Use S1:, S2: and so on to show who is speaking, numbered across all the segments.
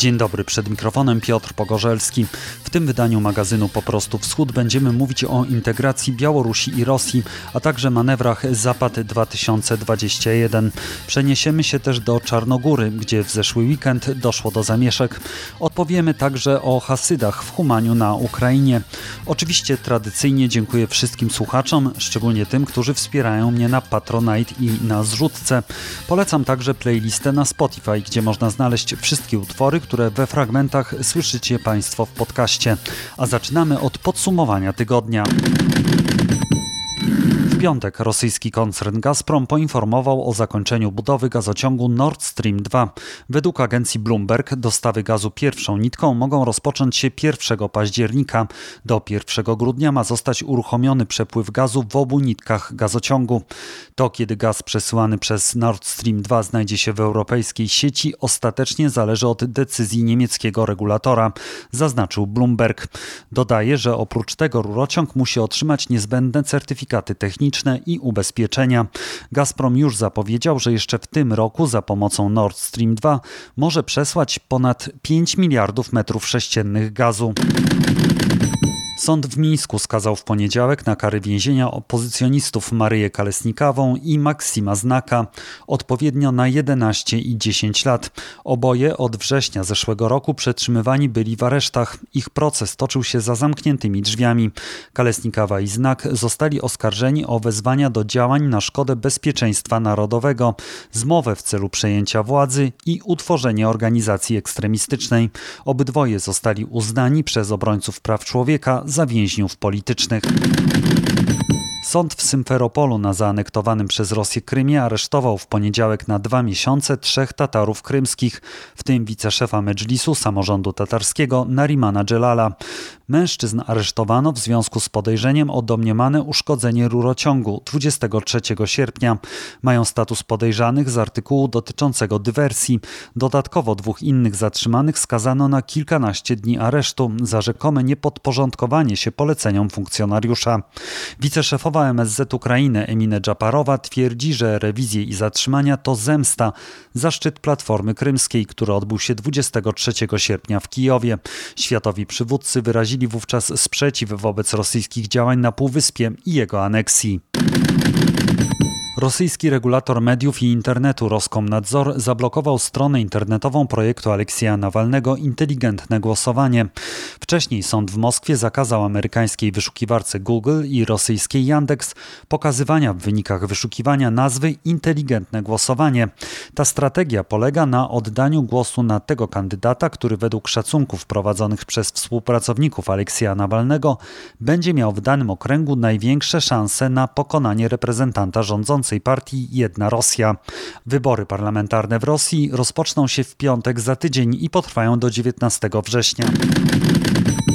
S1: Dzień dobry, przed mikrofonem Piotr Pogorzelski. W tym wydaniu magazynu Po prostu Wschód będziemy mówić o integracji Białorusi i Rosji, a także manewrach Zapad 2021. Przeniesiemy się też do Czarnogóry, gdzie w zeszły weekend doszło do zamieszek. Odpowiemy także o Hasydach w Humaniu na Ukrainie. Oczywiście tradycyjnie dziękuję wszystkim słuchaczom, szczególnie tym, którzy wspierają mnie na Patronite i na zrzutce. Polecam także playlistę na Spotify, gdzie można znaleźć wszystkie utwory, które we fragmentach słyszycie Państwo w podcaście. A zaczynamy od podsumowania tygodnia piątek rosyjski koncern Gazprom poinformował o zakończeniu budowy gazociągu Nord Stream 2. Według agencji Bloomberg dostawy gazu pierwszą nitką mogą rozpocząć się 1 października. Do 1 grudnia ma zostać uruchomiony przepływ gazu w obu nitkach gazociągu. To, kiedy gaz przesyłany przez Nord Stream 2 znajdzie się w europejskiej sieci, ostatecznie zależy od decyzji niemieckiego regulatora, zaznaczył Bloomberg. Dodaje, że oprócz tego rurociąg musi otrzymać niezbędne certyfikaty techniczne i ubezpieczenia. Gazprom już zapowiedział, że jeszcze w tym roku za pomocą Nord Stream 2 może przesłać ponad 5 miliardów metrów sześciennych gazu. Sąd w Mińsku skazał w poniedziałek na kary więzienia opozycjonistów Maryję Kalesnikawą i Maksima Znaka, odpowiednio na 11 i 10 lat. Oboje od września zeszłego roku przetrzymywani byli w aresztach. Ich proces toczył się za zamkniętymi drzwiami. Kalesnikawa i Znak zostali oskarżeni o wezwania do działań na szkodę bezpieczeństwa narodowego, zmowę w celu przejęcia władzy i utworzenie organizacji ekstremistycznej. Obydwoje zostali uznani przez obrońców praw człowieka za więźniów politycznych. Sąd w Symferopolu na zaanektowanym przez Rosję Krymie aresztował w poniedziałek na dwa miesiące trzech Tatarów krymskich, w tym wiceszefa Medżlisu samorządu tatarskiego Narimana Dżelala. Mężczyzn aresztowano w związku z podejrzeniem o domniemane uszkodzenie rurociągu 23 sierpnia. Mają status podejrzanych z artykułu dotyczącego dywersji. Dodatkowo dwóch innych zatrzymanych skazano na kilkanaście dni aresztu za rzekome niepodporządkowanie się poleceniom funkcjonariusza. Wiceszefowa MSZ Ukrainy Emine Dżaparowa twierdzi, że rewizje i zatrzymania to zemsta za szczyt Platformy Krymskiej, który odbył się 23 sierpnia w Kijowie. Światowi przywódcy wyrazili wyrazili wówczas sprzeciw wobec rosyjskich działań na Półwyspie i jego aneksji. Rosyjski regulator mediów i internetu Roskomnadzor zablokował stronę internetową projektu Aleksieja Nawalnego Inteligentne Głosowanie. Wcześniej sąd w Moskwie zakazał amerykańskiej wyszukiwarce Google i rosyjskiej Yandex pokazywania w wynikach wyszukiwania nazwy Inteligentne Głosowanie. Ta strategia polega na oddaniu głosu na tego kandydata, który według szacunków prowadzonych przez współpracowników Aleksieja Nawalnego będzie miał w danym okręgu największe szanse na pokonanie reprezentanta rządzącego partii Jedna Rosja. Wybory parlamentarne w Rosji rozpoczną się w piątek za tydzień i potrwają do 19 września.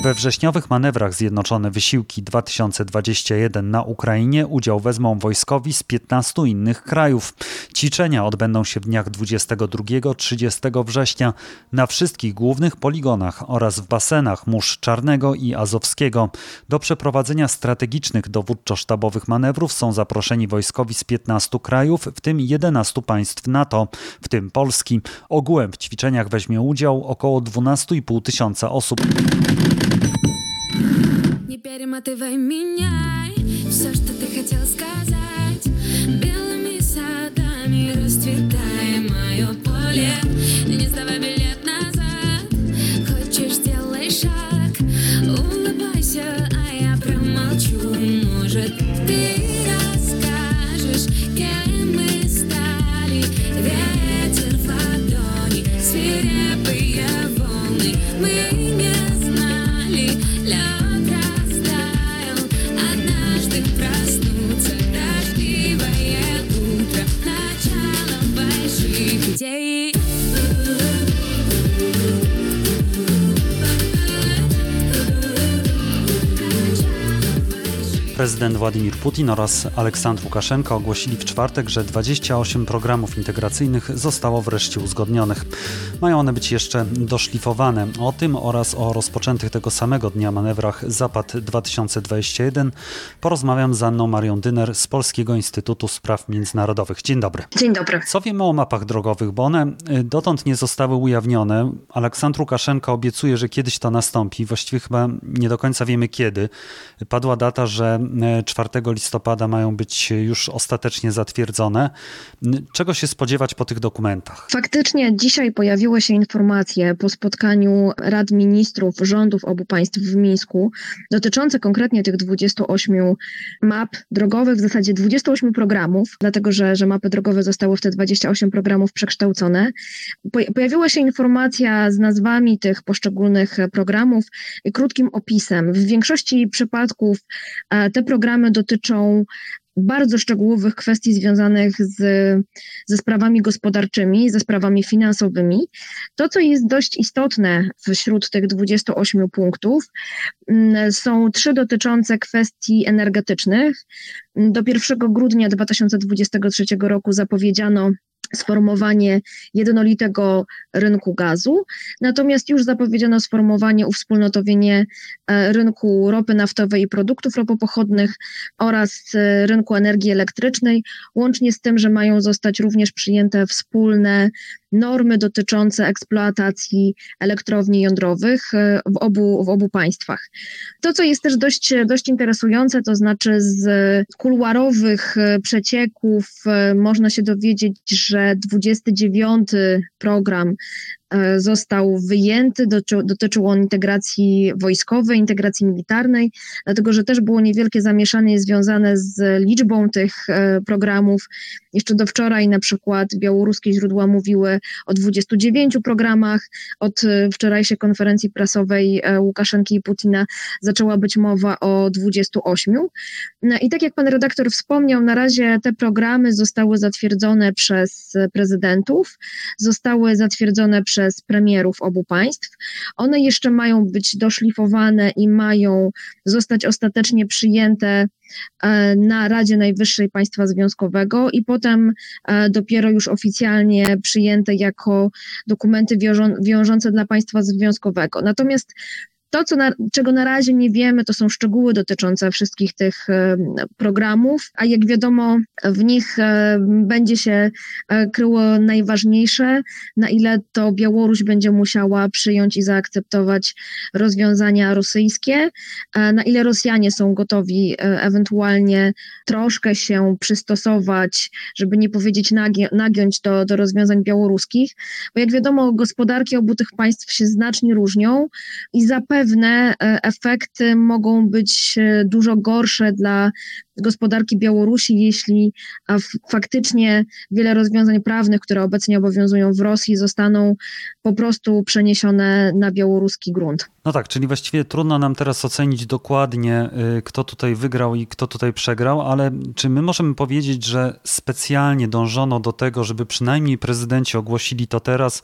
S1: We wrześniowych manewrach Zjednoczone Wysiłki 2021 na Ukrainie udział wezmą wojskowi z 15 innych krajów. Ćwiczenia odbędą się w dniach 22-30 września na wszystkich głównych poligonach oraz w basenach Mórz Czarnego i Azowskiego. Do przeprowadzenia strategicznych dowódczo-sztabowych manewrów są zaproszeni wojskowi z 15 krajów, w tym 11 państw NATO, w tym Polski. Ogółem w ćwiczeniach weźmie udział około 12,5 tysiąca osób. Не перематывай меня, все, что ты хотел сказать Белыми садами расцветай мое поле. Не сдавай билет назад, хочешь сделай шаг. Улыбайся, а я промолчу, может ты day. Prezydent Władimir Putin oraz Aleksandr Łukaszenko ogłosili w czwartek, że 28 programów integracyjnych zostało wreszcie uzgodnionych. Mają one być jeszcze doszlifowane. O tym oraz o rozpoczętych tego samego dnia manewrach Zapad 2021 porozmawiam z Anną Marią Dyner z Polskiego Instytutu Spraw Międzynarodowych. Dzień dobry.
S2: Dzień dobry.
S1: Co wiemy o mapach drogowych, bo one y, dotąd nie zostały ujawnione. Aleksandr Łukaszenko obiecuje, że kiedyś to nastąpi. Właściwie chyba nie do końca wiemy kiedy. Padła data, że 4 e, listopada mają być już ostatecznie zatwierdzone. Czego się spodziewać po tych dokumentach?
S2: Faktycznie dzisiaj pojawiły się informacje po spotkaniu Rad Ministrów rządów obu państw w Mińsku dotyczące konkretnie tych 28 map drogowych, w zasadzie 28 programów, dlatego że, że mapy drogowe zostały w te 28 programów przekształcone. Pojawiła się informacja z nazwami tych poszczególnych programów i krótkim opisem. W większości przypadków e, te programy dotyczą bardzo szczegółowych kwestii związanych z, ze sprawami gospodarczymi, ze sprawami finansowymi. To, co jest dość istotne wśród tych 28 punktów, mm, są trzy dotyczące kwestii energetycznych. Do 1 grudnia 2023 roku zapowiedziano sformowanie jednolitego rynku gazu, natomiast już zapowiedziano sformowanie, uwspólnotowienie e, rynku ropy naftowej i produktów ropopochodnych oraz e, rynku energii elektrycznej, łącznie z tym, że mają zostać również przyjęte wspólne normy dotyczące eksploatacji elektrowni jądrowych e, w obu, w obu państwach. To, co jest też dość, dość interesujące, to znaczy z kuluarowych przecieków można się dowiedzieć, że 29 program E, został wyjęty, dotyczył on integracji wojskowej, integracji militarnej, dlatego że też było niewielkie zamieszanie związane z liczbą tych e, programów. Jeszcze do wczoraj na przykład białoruskie źródła mówiły o 29 programach. Od e, wczorajszej konferencji prasowej Łukaszenki i Putina zaczęła być mowa o 28. No I tak jak pan redaktor wspomniał, na razie te programy zostały zatwierdzone przez prezydentów, zostały zatwierdzone przez przez premierów obu państw. One jeszcze mają być doszlifowane i mają zostać ostatecznie przyjęte e, na Radzie Najwyższej Państwa Związkowego i potem e, dopiero już oficjalnie przyjęte jako dokumenty wiążące dla państwa związkowego. Natomiast to, co na, czego na razie nie wiemy, to są szczegóły dotyczące wszystkich tych e, programów, a jak wiadomo, w nich e, będzie się e, kryło najważniejsze, na ile to Białoruś będzie musiała przyjąć i zaakceptować rozwiązania rosyjskie, na ile Rosjanie są gotowi ewentualnie troszkę się przystosować, żeby nie powiedzieć nagi nagiąć do, do rozwiązań białoruskich, bo jak wiadomo, gospodarki obu tych państw się znacznie różnią i zapewne pewne e, efekty mogą być e, dużo gorsze dla gospodarki Białorusi, jeśli faktycznie wiele rozwiązań prawnych, które obecnie obowiązują w Rosji, zostaną po prostu przeniesione na białoruski grunt.
S1: No tak, czyli właściwie trudno nam teraz ocenić dokładnie, y, kto tutaj wygrał i kto tutaj przegrał, ale czy my możemy powiedzieć, że specjalnie dążono do tego, żeby przynajmniej prezydenci ogłosili to teraz?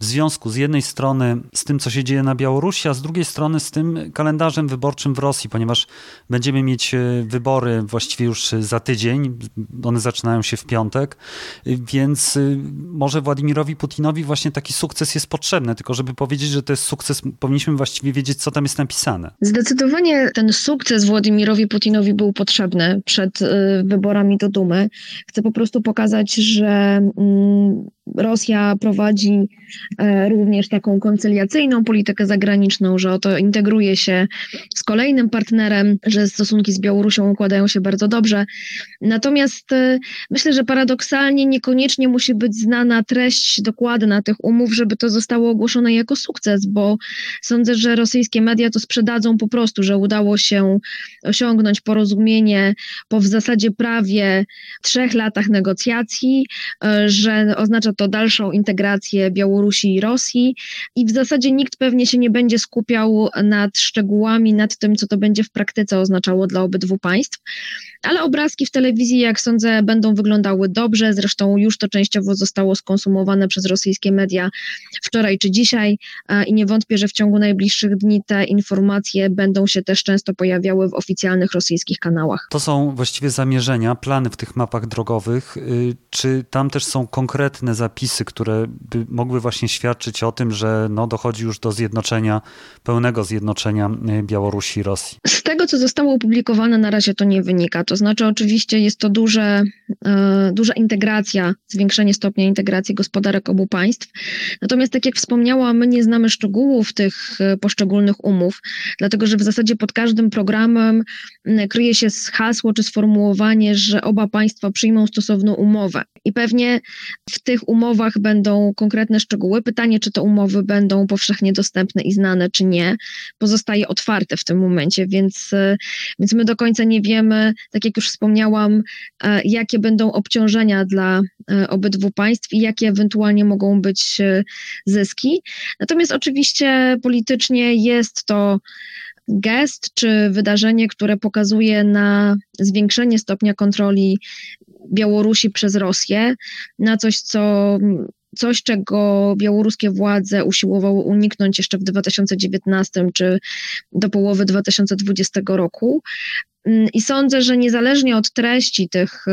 S1: W związku z jednej strony z tym, co się dzieje na Białorusi, a z drugiej strony z tym kalendarzem wyborczym w Rosji, ponieważ będziemy mieć e, wybory właściwie już za tydzień, one zaczynają się w piątek, więc e, może Władimirowi Putinowi właśnie taki sukces jest potrzebny, tylko żeby powiedzieć, że to jest sukces, powinniśmy właściwie wiedzieć, co tam jest napisane.
S2: Zdecydowanie ten sukces Władimirowi Putinowi był potrzebny przed e, wyborami do Dumy. Chcę po prostu pokazać, że mm, Rosja prowadzi e, również taką koncyliacyjną politykę zagraniczną, że oto integruje się z kolejnym partnerem, że stosunki z Białorusią układają się bardzo dobrze. Natomiast e, myślę, że paradoksalnie niekoniecznie musi być znana treść dokładna tych umów, żeby to zostało ogłoszone jako sukces, bo sądzę, że rosyjskie media to sprzedadzą po prostu, że udało się osiągnąć porozumienie po w zasadzie prawie trzech latach negocjacji, e, że oznacza to dalszą integrację Białorusi i Rosji i w zasadzie nikt pewnie się nie będzie skupiał nad szczegółami, nad tym, co to będzie w praktyce oznaczało dla obydwu państw. Ale obrazki w telewizji, jak sądzę, będą wyglądały dobrze. Zresztą już to częściowo zostało skonsumowane przez rosyjskie media wczoraj czy dzisiaj i nie wątpię, że w ciągu najbliższych dni te informacje będą się też często pojawiały w oficjalnych rosyjskich kanałach.
S1: To są właściwie zamierzenia, plany w tych mapach drogowych. Y, czy tam też są konkretne zapisy, które by mogły właśnie świadczyć o tym, że no, dochodzi już do zjednoczenia, pełnego zjednoczenia y, Białorusi i Rosji?
S2: Z tego, co zostało opublikowane, na razie to nie wynika. To znaczy, oczywiście jest to duże, e, duża integracja, zwiększenie stopnia integracji gospodarek obu państw. Natomiast, tak jak wspomniałam, my nie znamy szczegółów tych e, poszczególnych umów, dlatego że w zasadzie pod każdym programem kryje się hasło czy sformułowanie, że oba państwa przyjmą stosowną umowę. I pewnie w tych umowach będą konkretne szczegóły. Pytanie, czy te umowy będą powszechnie dostępne i znane, czy nie, pozostaje otwarte w tym momencie, więc, e, więc my do końca nie wiemy, tak jak już wspomniałam, e, jakie będą obciążenia dla e, obydwu państw i jakie ewentualnie mogą być zyski. Natomiast oczywiście politycznie jest to gest czy wydarzenie, które pokazuje na zwiększenie stopnia kontroli Białorusi przez Rosję, na coś, co coś, czego białoruskie władze usiłowały uniknąć jeszcze w 2019 czy do połowy 2020 roku. I sądzę, że niezależnie od treści tych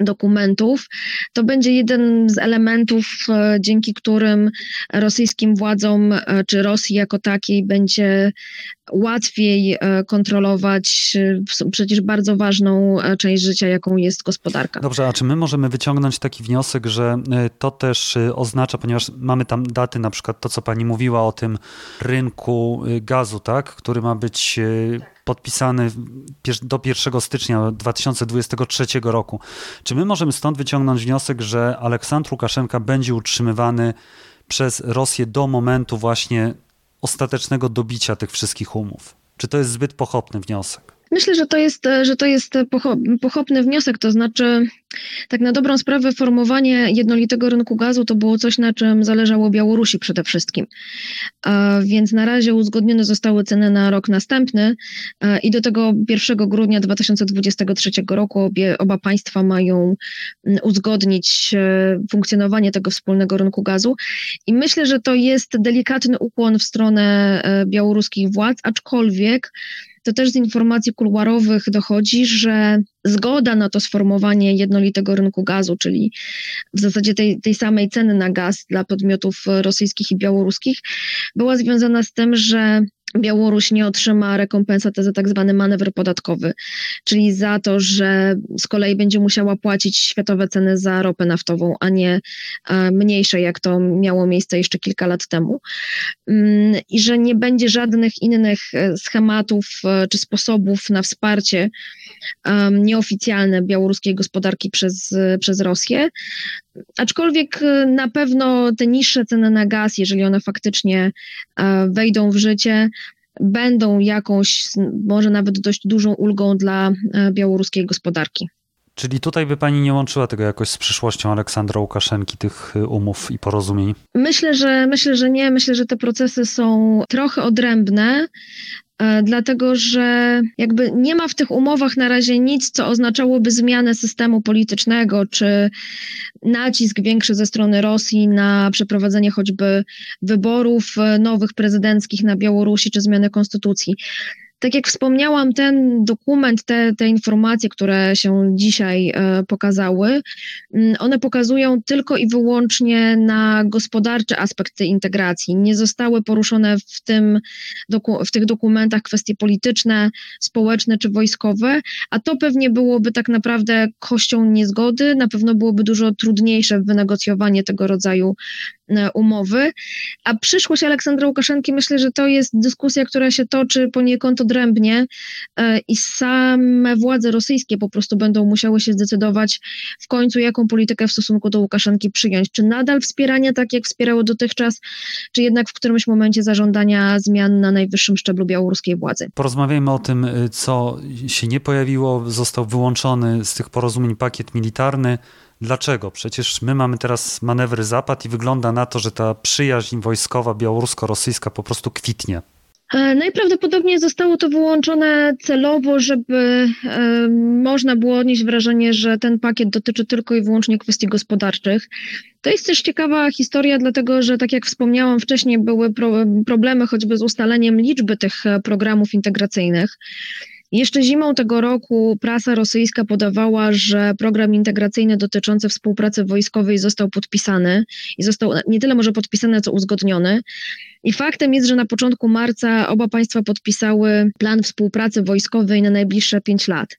S2: dokumentów, to będzie jeden z elementów, e, dzięki którym rosyjskim władzom, e, czy Rosji jako takiej będzie łatwiej e, kontrolować przecież bardzo ważną część życia, jaką jest gospodarka.
S1: Dobrze, a czy my możemy wyciągnąć taki wniosek, że to też oznacza, ponieważ mamy tam daty, na przykład to, co pani mówiła o tym rynku gazu, tak, który ma być podpisany do 1 stycznia 2023 roku. Czy my możemy stąd wyciągnąć wniosek, że Aleksandr Łukaszenka będzie utrzymywany przez Rosję do momentu właśnie ostatecznego dobicia tych wszystkich umów? Czy to jest zbyt pochopny wniosek?
S2: Myślę, że to jest, że to jest pochopny wniosek, to znaczy tak na dobrą sprawę formowanie jednolitego rynku gazu to było coś, na czym zależało Białorusi przede wszystkim. Więc na razie uzgodnione zostały ceny na rok następny i do tego 1 grudnia 2023 roku obie, oba państwa mają uzgodnić e, funkcjonowanie tego wspólnego rynku gazu. I myślę, że to jest delikatny ukłon w stronę e, białoruskich władz, aczkolwiek to też z informacji kuluarowych dochodzi, że zgoda na to sformowanie jednolitego rynku gazu, czyli w zasadzie tej, tej samej ceny na gaz dla podmiotów rosyjskich i białoruskich, była związana z tym, że Białoruś nie otrzyma rekompensaty za tak zwany manewr podatkowy, czyli za to, że z kolei będzie musiała płacić światowe ceny za ropę naftową, a nie e, mniejsze, jak to miało miejsce jeszcze kilka lat temu. Mm, I że nie będzie żadnych innych e, schematów e, czy sposobów na wsparcie nieoficjalne białoruskiej gospodarki przez, przez Rosję. Aczkolwiek na pewno te niższe ceny na gaz, jeżeli one faktycznie wejdą w życie, będą jakąś, może nawet dość dużą ulgą dla e, białoruskiej gospodarki.
S1: Czyli tutaj by pani nie łączyła tego jakoś z przyszłością Aleksandra Łukaszenki, tych e, umów i porozumień?
S2: Myślę, że myślę, że nie. Myślę, że te procesy są trochę odrębne. E, dlatego że jakby nie ma w tych umowach na razie nic, co oznaczałoby zmianę systemu politycznego, czy nacisk większy ze strony Rosji na przeprowadzenie choćby wyborów e, nowych prezydenckich na Białorusi, czy zmianę konstytucji. Tak jak wspomniałam, ten dokument, te, te informacje, które się dzisiaj e, pokazały, mm, one pokazują tylko i wyłącznie na gospodarczy aspekt tej integracji. Nie zostały poruszone w, tym, w tych dokumentach kwestie polityczne, społeczne czy wojskowe, a to pewnie byłoby tak naprawdę kością niezgody, na pewno byłoby dużo trudniejsze wynegocjowanie tego rodzaju umowy, a przyszłość Aleksandra Łukaszenki myślę, że to jest dyskusja, która się toczy poniekąd odrębnie e, i same władze rosyjskie po prostu będą musiały się zdecydować w końcu, jaką politykę w stosunku do Łukaszenki przyjąć. Czy nadal wspieranie tak, jak wspierało dotychczas, czy jednak w którymś momencie zażądania zmian na najwyższym szczeblu białoruskiej władzy.
S1: Porozmawiajmy o tym, y, co się nie pojawiło, został wyłączony z tych porozumień pakiet militarny Dlaczego? Przecież my mamy teraz manewry Zapad i wygląda na to, że ta przyjaźń wojskowa białorusko-rosyjska po prostu kwitnie.
S2: E, najprawdopodobniej zostało to wyłączone celowo, żeby e, można było odnieść wrażenie, że ten pakiet dotyczy tylko i wyłącznie kwestii gospodarczych. To jest też ciekawa historia, dlatego że, tak jak wspomniałam wcześniej, były pro, problemy choćby z ustaleniem liczby tych e, programów integracyjnych. Jeszcze zimą tego roku prasa rosyjska podawała, że program integracyjny dotyczący współpracy wojskowej został podpisany i został nie tyle może podpisany, co uzgodniony. I faktem jest, że na początku marca oba państwa podpisały plan współpracy wojskowej na najbliższe pięć lat.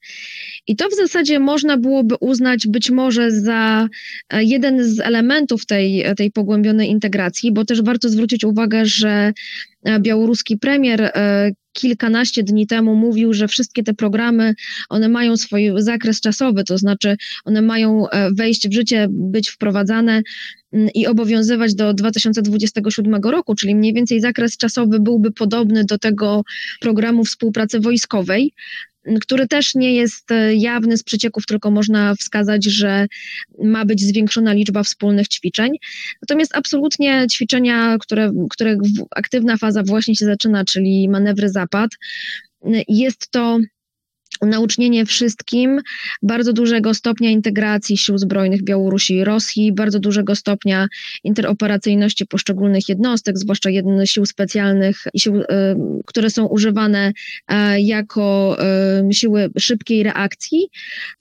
S2: I to w zasadzie można byłoby uznać być może za e, jeden z elementów tej, tej pogłębionej integracji, bo też warto zwrócić uwagę, że e, białoruski premier e, kilkanaście dni temu mówił, że wszystkie te programy, one mają swój zakres czasowy, to znaczy one mają wejść w życie, być wprowadzane mm, i obowiązywać do 2027 roku, czyli mniej więcej zakres czasowy byłby podobny do tego programu współpracy wojskowej który też nie jest e, jawny z przecieków, tylko można wskazać, że ma być zwiększona liczba wspólnych ćwiczeń. Natomiast absolutnie ćwiczenia, które, które aktywna faza właśnie się zaczyna, czyli manewry zapad, jest to naucznienie wszystkim bardzo dużego stopnia integracji sił zbrojnych Białorusi i Rosji, bardzo dużego stopnia interoperacyjności poszczególnych jednostek, zwłaszcza sił specjalnych, sił, y, które są używane e, jako y, siły szybkiej reakcji.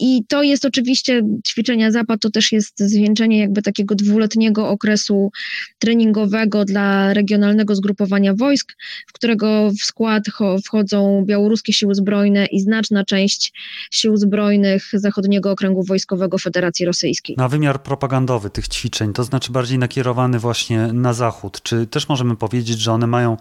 S2: I to jest oczywiście ćwiczenia Zapad, to też jest zwieńczenie jakby takiego dwuletniego okresu treningowego dla regionalnego zgrupowania wojsk, w którego w skład wchodzą białoruskie siły zbrojne i znaczna część sił zbrojnych Zachodniego Okręgu Wojskowego Federacji Rosyjskiej.
S1: Na wymiar propagandowy tych ćwiczeń, to znaczy bardziej nakierowany właśnie na Zachód, czy też możemy powiedzieć, że one mają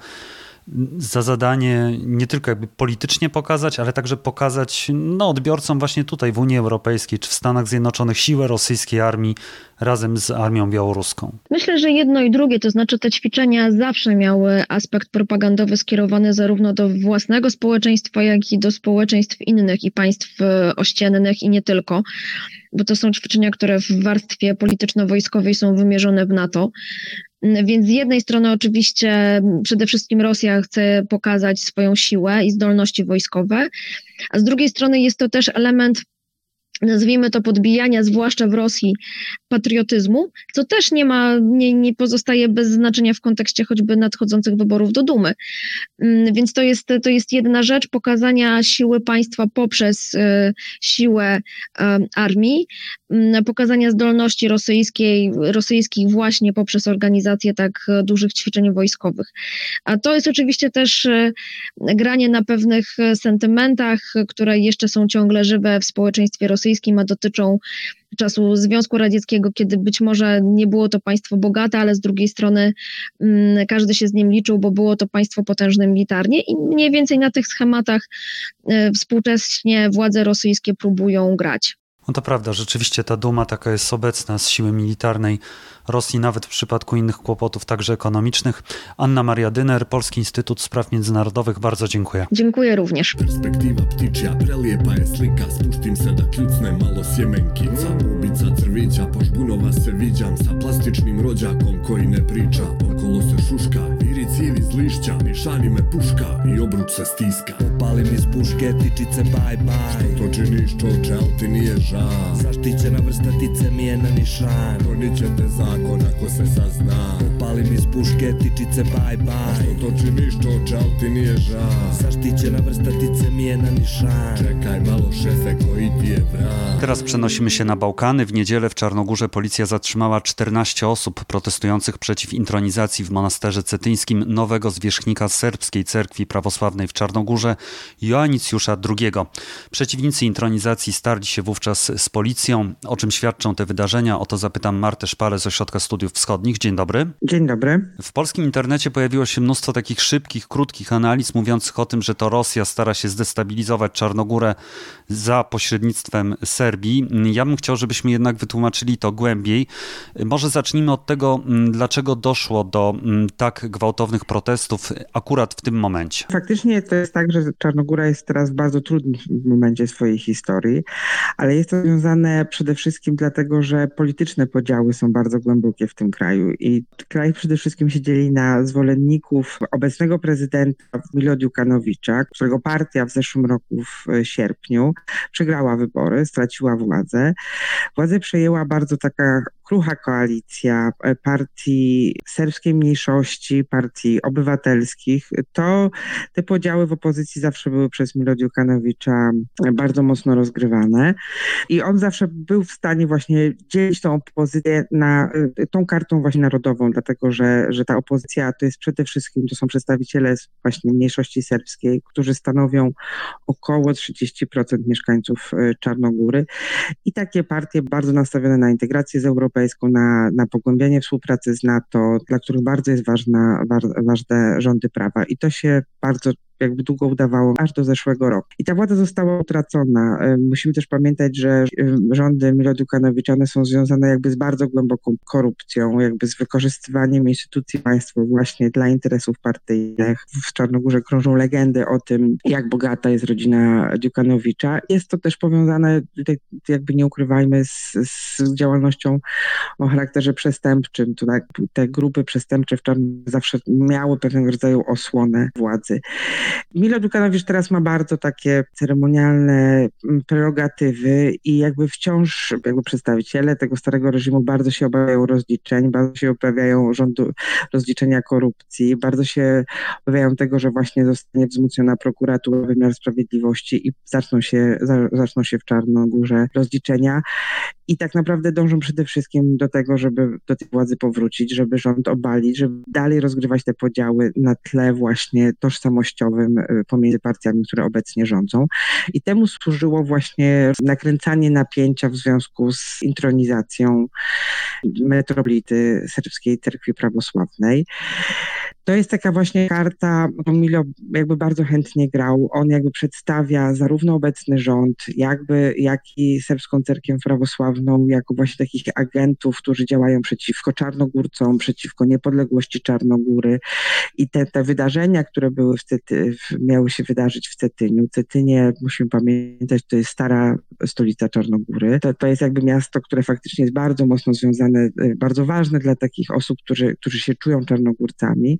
S1: za zadanie nie tylko jakby politycznie pokazać, ale także pokazać no, odbiorcom właśnie tutaj w Unii Europejskiej czy w Stanach Zjednoczonych siłę rosyjskiej armii razem z armią białoruską?
S2: Myślę, że jedno i drugie, to znaczy te ćwiczenia zawsze miały aspekt propagandowy skierowany zarówno do własnego społeczeństwa, jak i do społeczeństw innych i państw e, ościennych i nie tylko bo to są ćwiczenia, które w warstwie polityczno-wojskowej są wymierzone w NATO. Więc z jednej strony oczywiście przede wszystkim Rosja chce pokazać swoją siłę i zdolności wojskowe, a z drugiej strony jest to też element nazwijmy to podbijania, zwłaszcza w Rosji, patriotyzmu, co też nie ma, nie, nie pozostaje bez znaczenia w kontekście choćby nadchodzących wyborów do Dumy. Mm, więc to jest, to jest jedna rzecz, pokazania siły państwa poprzez y, siłę armii, y, pokazania zdolności rosyjskiej, rosyjskich właśnie poprzez organizację tak dużych ćwiczeń wojskowych. A to jest oczywiście też e, granie na pewnych sentymentach, które jeszcze są ciągle żywe w społeczeństwie rosyjskim, rosyjskim, a dotyczą czasu Związku Radzieckiego, kiedy być może nie było to państwo bogate, ale z drugiej strony mm, każdy się z nim liczył, bo było to państwo potężne militarnie i mniej więcej na tych schematach y, współcześnie władze rosyjskie próbują grać.
S1: No to prawda, rzeczywiście ta duma taka jest obecna z siły militarnej Rosji, nawet w przypadku innych kłopotów, także ekonomicznych. Anna Maria Dyner, Polski Instytut Spraw Międzynarodowych, bardzo dziękuję.
S2: Dziękuję również. Perspektywa ptičja prelijepa je slika, spuštim se da kljucne malo sjemenkica. Bubica crvića, požbunova se viđam sa plastičnim rođakom koji ne priča. Okolo se šuška, viri civi z lišća, nišani me puška i obruč se stiska. Opalim iz puške tičice bye bye. Što to činiš čoče, al ti nije ža. Zaštićena vrsta tice mi je na nišan. Gonit će te za zakon ako se sazna puške tičice bye bye Što to činiš ti nije Zaštićena vrsta tice mi je na Czekaj malo szefie, koji ti je
S1: Teraz przenosimy się na Bałkany. W niedzielę w Czarnogórze policja zatrzymała 14 osób protestujących przeciw intronizacji w monasterze cetyńskim nowego zwierzchnika serbskiej cerkwi prawosławnej w Czarnogórze, Joannicjusza II. Przeciwnicy intronizacji starli się wówczas z policją. O czym świadczą te wydarzenia? O to zapytam Martę Szpale z ośrodka Ośrodka Studiów Wschodnich. Dzień dobry.
S3: Dzień dobry.
S1: W polskim internecie pojawiło się mnóstwo takich szybkich, krótkich analiz mówiących o tym, że to Rosja stara się zdestabilizować Czarnogórę za pośrednictwem Serbii. Ja bym chciał, żebyśmy jednak wytłumaczyli to głębiej. Może zacznijmy od tego, mm, dlaczego doszło do mm, tak gwałtownych protestów akurat w tym momencie.
S3: Faktycznie to jest tak, że Czarnogóra jest teraz w bardzo trudnym momencie swojej historii, ale jest to związane przede wszystkim dlatego, że polityczne podziały są bardzo głębokie w tym kraju i kraj przede wszystkim się dzieli na zwolenników obecnego prezydenta Milo Dziukanowicza, którego partia w zeszłym roku w sierpniu przegrała wybory, straciła władzę. Władzę przejęła bardzo taka krucha koalicja partii serbskiej mniejszości, partii obywatelskich. To te podziały w opozycji zawsze były przez Milo Dziukanowicza bardzo mocno rozgrywane i on zawsze był w stanie właśnie dzielić tą opozycję na tą kartą właśnie narodową, dlatego że, że ta opozycja to jest przede wszystkim, to są przedstawiciele właśnie mniejszości serbskiej, którzy stanowią około 30% mieszkańców e, Czarnogóry i takie partie bardzo nastawione na integrację z europejską, na, na pogłębianie współpracy z NATO, dla których bardzo jest ważna, ważne rządy prawa. I to się bardzo jakby długo udawało, aż do zeszłego roku. I ta władza została utracona. E, musimy też pamiętać, że e, rządy Milo Dukanowicia, one są związane jakby z bardzo głęboką korupcją, jakby z wykorzystywaniem instytucji państwa właśnie dla interesów partyjnych. W Czarnogórze krążą legendy o tym, jak bogata jest rodzina Dukanowicza. Jest to też powiązane, jakby nie ukrywajmy, z, z działalnością o charakterze przestępczym. Tak, te grupy przestępcze w Czarnogórze zawsze miały pewnego rodzaju osłonę władzy. Milo Dukanowicz teraz ma bardzo takie ceremonialne mm, prerogatywy i jakby wciąż jakby przedstawiciele tego starego reżimu bardzo się obawiają rozliczeń, bardzo się obawiają rządu rozliczenia korupcji, bardzo się obawiają tego, że właśnie zostanie wzmocniona prokuratura, wymiar sprawiedliwości i zaczną się, zaczną się w Czarnogórze rozliczenia. I tak naprawdę dążą przede wszystkim do tego, żeby do tej władzy powrócić, żeby rząd obalić, żeby dalej rozgrywać te podziały na tle właśnie tożsamościowym y, pomiędzy partiami, które obecnie rządzą. I temu służyło właśnie nakręcanie napięcia w związku z intronizacją metropolity serbskiej cerkwi prawosławnej. To jest taka właśnie karta, Milo jakby bardzo chętnie grał. On jakby przedstawia zarówno obecny rząd, jakby, jak i serbską cerkiew prawosławną jako właśnie takich agentów, którzy działają przeciwko Czarnogórcom, przeciwko niepodległości Czarnogóry. I te, te wydarzenia, które były w Cety, miały się wydarzyć w Cetyniu. Cetynie, musimy pamiętać, to jest stara stolica Czarnogóry. To, to jest jakby miasto, które faktycznie jest bardzo mocno związane, bardzo ważne dla takich osób, którzy, którzy się czują Czarnogórcami.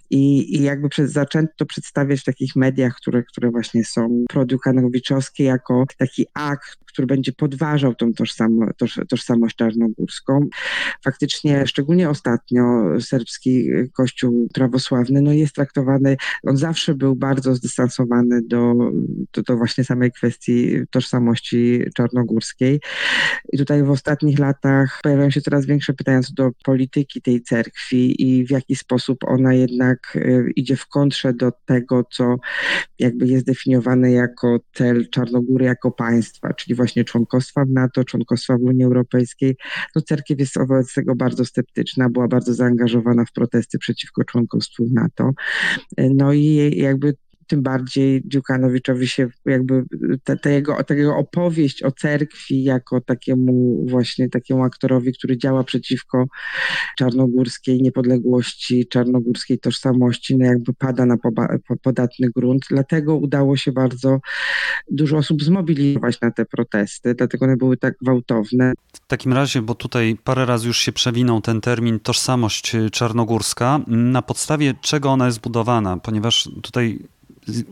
S3: I, i jakby przez, zaczęto przedstawiać w takich mediach, które, które właśnie są produkanowiczowskie, jako taki akt, który będzie podważał tą tożsam, toż, tożsamość czarnogórską. Faktycznie, szczególnie ostatnio, serbski kościół prawosławny no jest traktowany, on zawsze był bardzo zdystansowany do, do, do właśnie samej kwestii tożsamości czarnogórskiej. I tutaj w ostatnich latach pojawiają się coraz większe pytania co do polityki tej cerkwi i w jaki sposób ona jednak y, idzie w kontrze do tego, co jakby jest definiowane jako cel Czarnogóry jako państwa, czyli właśnie członkostwa w NATO, członkostwa w Unii Europejskiej. No cerkiew jest wobec tego bardzo sceptyczna, była bardzo zaangażowana w protesty przeciwko członkostwu w NATO. No i jakby tym bardziej Dziukanowiczowi się jakby ta, ta, jego, ta jego opowieść o cerkwi jako takiemu właśnie takiemu aktorowi, który działa przeciwko czarnogórskiej niepodległości, czarnogórskiej tożsamości, no jakby pada na poba, podatny grunt. Dlatego udało się bardzo dużo osób zmobilizować na te protesty, dlatego one były tak gwałtowne.
S1: W takim razie, bo tutaj parę razy już się przewinął ten termin tożsamość czarnogórska, na podstawie czego ona jest budowana, ponieważ tutaj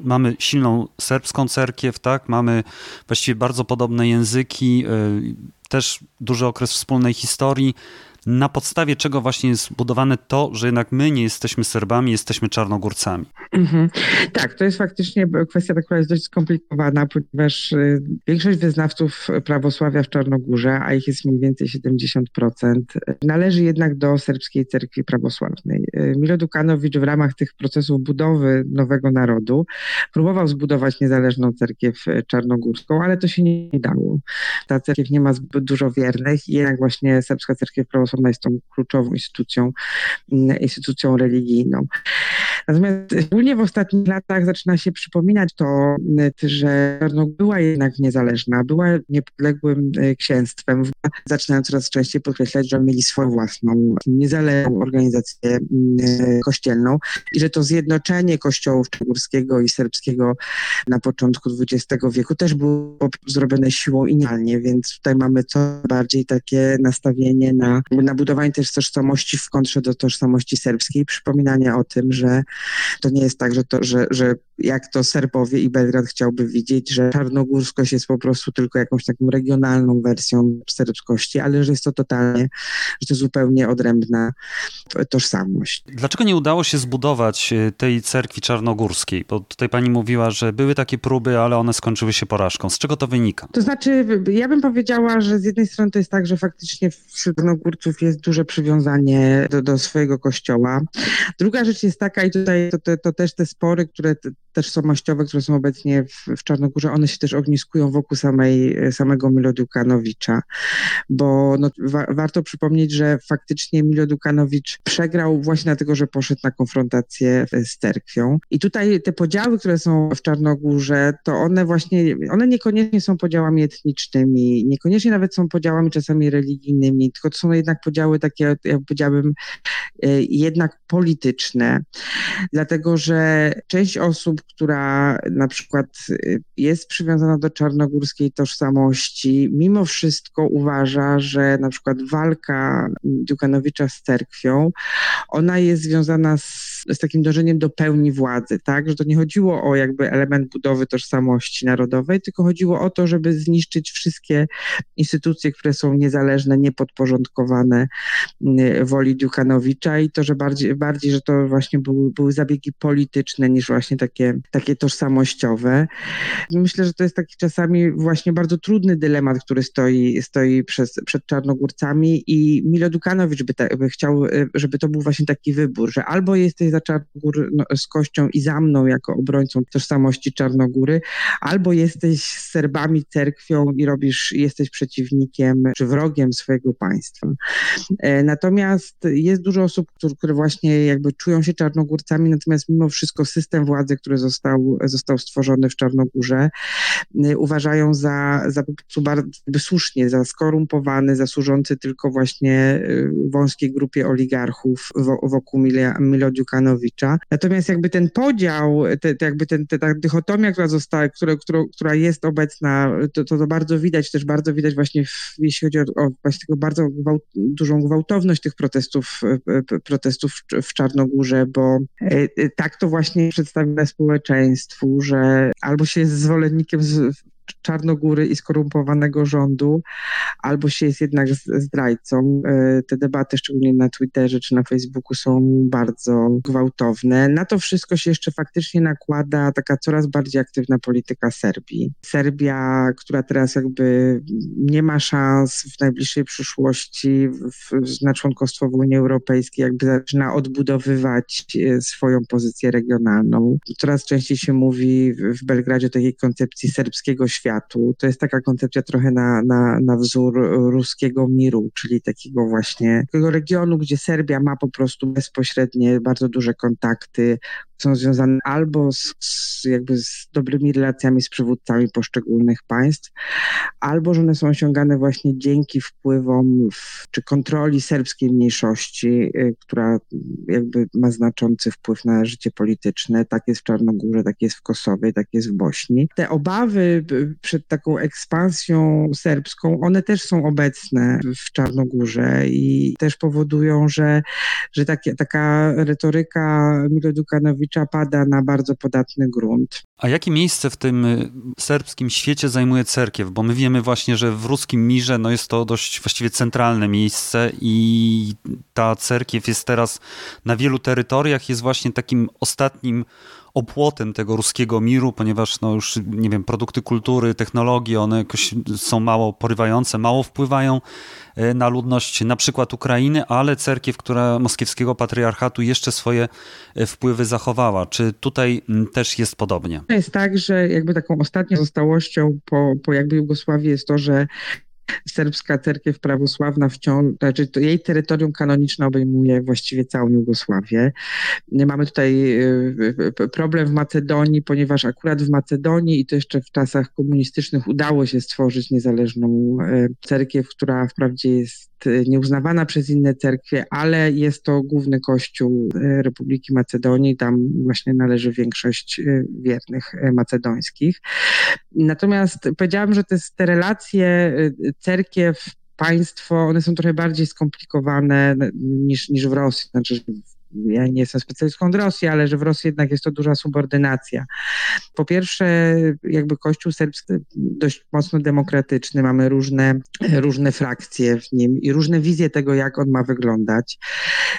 S1: mamy silną serbską cerkiew, tak? Mamy właściwie bardzo podobne języki, y, też duży okres wspólnej historii na podstawie czego właśnie jest budowane to, że jednak my nie jesteśmy Serbami, jesteśmy Czarnogórcami. Mhm.
S3: Tak, to jest faktycznie kwestia, która jest dość skomplikowana, ponieważ y, większość wyznawców prawosławia w Czarnogórze, a ich jest mniej więcej 70%, należy jednak do serbskiej cerkwi prawosławnej. Y, Milo Dukanowicz w ramach tych procesów budowy nowego narodu próbował zbudować niezależną cerkiew czarnogórską, ale to się nie dało. Ta cerkiew nie ma zbyt dużo wiernych i jednak właśnie serbska cerkiew prawosławna ona jest tą kluczową instytucją, mm, instytucją religijną. Natomiast szczególnie w ostatnich latach zaczyna się przypominać to, że no, była jednak niezależna, była niepodległym księstwem. Zaczynają coraz częściej podkreślać, że mieli swoją własną, niezależną organizację kościelną i że to zjednoczenie kościołów czegórskiego i serbskiego na początku XX wieku też było zrobione siłą i nialnie, więc tutaj mamy co bardziej takie nastawienie na, na budowanie też tożsamości w kontrze do tożsamości serbskiej, przypominanie o tym, że to nie jest tak, że, to, że, że jak to Serbowie i Belgrad chciałby widzieć, że czarnogórskość jest po prostu tylko jakąś taką regionalną wersją serbskości, ale że jest to totalnie, że to zupełnie odrębna tożsamość.
S1: Dlaczego nie udało się zbudować e, tej cerkwi czarnogórskiej? Bo tutaj pani mówiła, że były takie próby, ale one skończyły się porażką. Z czego to wynika?
S3: To znaczy, ja bym powiedziała, że z jednej strony to jest tak, że faktycznie wśród czarnogórców jest duże przywiązanie do, do swojego kościoła. Druga rzecz jest taka, i tutaj to, to, to też te spory, które tożsamościowe, które są obecnie w, w Czarnogórze, one się też ogniskują wokół samej, samego Milo Dukanowicia, bo no, wa, warto przypomnieć, że faktycznie Milo Dukanowicz przegrał właśnie dlatego, że poszedł na konfrontację z cerkwią. I tutaj te podziały, które są w Czarnogórze, to one właśnie, one niekoniecznie są podziałami etnicznymi, niekoniecznie nawet są podziałami czasami religijnymi, tylko to są jednak podziały takie, jak powiedziałbym, e, jednak polityczne, dlatego że część osób, która na przykład y, jest przywiązana do czarnogórskiej tożsamości, mimo wszystko uważa, że na przykład walka Dukanowicza z cerkwią, ona jest związana z, z takim dążeniem do pełni władzy, tak? Że to nie chodziło o jakby element budowy tożsamości narodowej, tylko chodziło o to, żeby zniszczyć wszystkie instytucje, które są niezależne, niepodporządkowane y, woli Dukanowicza i to, że bardziej, bardziej że to właśnie były, były zabiegi polityczne niż właśnie takie takie tożsamościowe. Myślę, że to jest taki czasami właśnie bardzo trudny dylemat, który stoi, stoi przez, przed Czarnogórcami i Milo Dukanowicz by, ta, by chciał, żeby to był właśnie taki wybór, że albo jesteś za Czarnogór no, i za mną jako obrońcą tożsamości Czarnogóry, albo jesteś z Serbami, cerkwią i robisz, jesteś przeciwnikiem czy wrogiem swojego państwa. E, natomiast jest dużo osób, które właśnie jakby czują się Czarnogórcami, natomiast mimo wszystko system władzy, który został został, stworzony w Czarnogórze, y, uważają za, za po prostu bardzo słusznie, za skorumpowany, za służący tylko właśnie y, wąskiej grupie oligarchów wokół Milo Dziukanowicza. Natomiast jakby ten podział, te, te jakby ten, te, ta dychotomia, która została, która, która, która jest obecna, to, to, to bardzo widać, też bardzo widać właśnie, w, jeśli chodzi o, o właśnie tego bardzo gwałt, dużą gwałtowność tych protestów, y, protestów w, Czarnogórze, bo tak to właśnie przedstawia społeczeństwo społeczeństwu, że albo się jest zwolennikiem Czarnogóry i skorumpowanego rządu, albo się jest jednak zdrajcą. E, te debaty, szczególnie na Twitterze czy na Facebooku, są bardzo gwałtowne. Na to wszystko się jeszcze faktycznie nakłada taka coraz bardziej aktywna polityka Serbii. Serbia, która teraz jakby nie ma szans w najbliższej przyszłości w, na członkostwo w Unii Europejskiej, jakby zaczyna odbudowywać e, swoją pozycję regionalną. Coraz częściej się mówi w Belgradzie o takiej koncepcji serbskiego światu. To jest taka koncepcja trochę na, na, na wzór ruskiego miru, czyli takiego właśnie takiego regionu, gdzie Serbia ma po prostu bezpośrednie, bardzo duże kontakty, są związane albo z, z, jakby z dobrymi relacjami z przywódcami poszczególnych państw, albo że one są osiągane właśnie dzięki wpływom w, czy kontroli serbskiej mniejszości, y, która jakby ma znaczący wpływ na życie polityczne. Tak jest w Czarnogórze, tak jest w Kosowie, tak jest w Bośni. Te obawy przed taką ekspansją serbską, one też są obecne w Czarnogórze i też powodują, że, że takie, taka retoryka Milo Dukanowi pada na bardzo podatny grunt.
S1: A jakie miejsce w tym y, serbskim świecie zajmuje cerkiew? Bo my wiemy właśnie, że w ruskim mirze no jest to dość właściwie centralne miejsce i ta cerkiew jest teraz na wielu terytoriach, jest właśnie takim ostatnim opłotem tego ruskiego miru, ponieważ no już, nie wiem, produkty kultury, technologie, one jakoś są mało porywające, mało wpływają e, na ludność na przykład Ukrainy, ale cerkiew, która moskiewskiego patriarchatu jeszcze swoje e, wpływy zachowała. Czy tutaj też jest podobnie?
S3: Jest tak, że jakby taką ostatnią zostałością po, po jakby Jugosławii jest to, że serbska cerkiew prawosławna wciąż, znaczy to jej terytorium kanoniczne obejmuje właściwie całą Jugosławię. Mamy tutaj problem w Macedonii, ponieważ akurat w Macedonii i to jeszcze w czasach komunistycznych udało się stworzyć niezależną cerkiew, która wprawdzie jest nieuznawana przez inne cerkwie, ale jest to główny kościół Republiki Macedonii, tam właśnie należy większość wiernych macedońskich. Natomiast powiedziałam, że te, te relacje cerkiew, państwo, one są trochę bardziej skomplikowane niż, niż w Rosji. Znaczy, ja nie jestem specjalistką od Rosji, ale że w Rosji jednak jest to duża subordynacja. Po pierwsze, jakby Kościół serbski dość mocno demokratyczny, mamy różne, różne frakcje w nim i różne wizje tego, jak on ma wyglądać.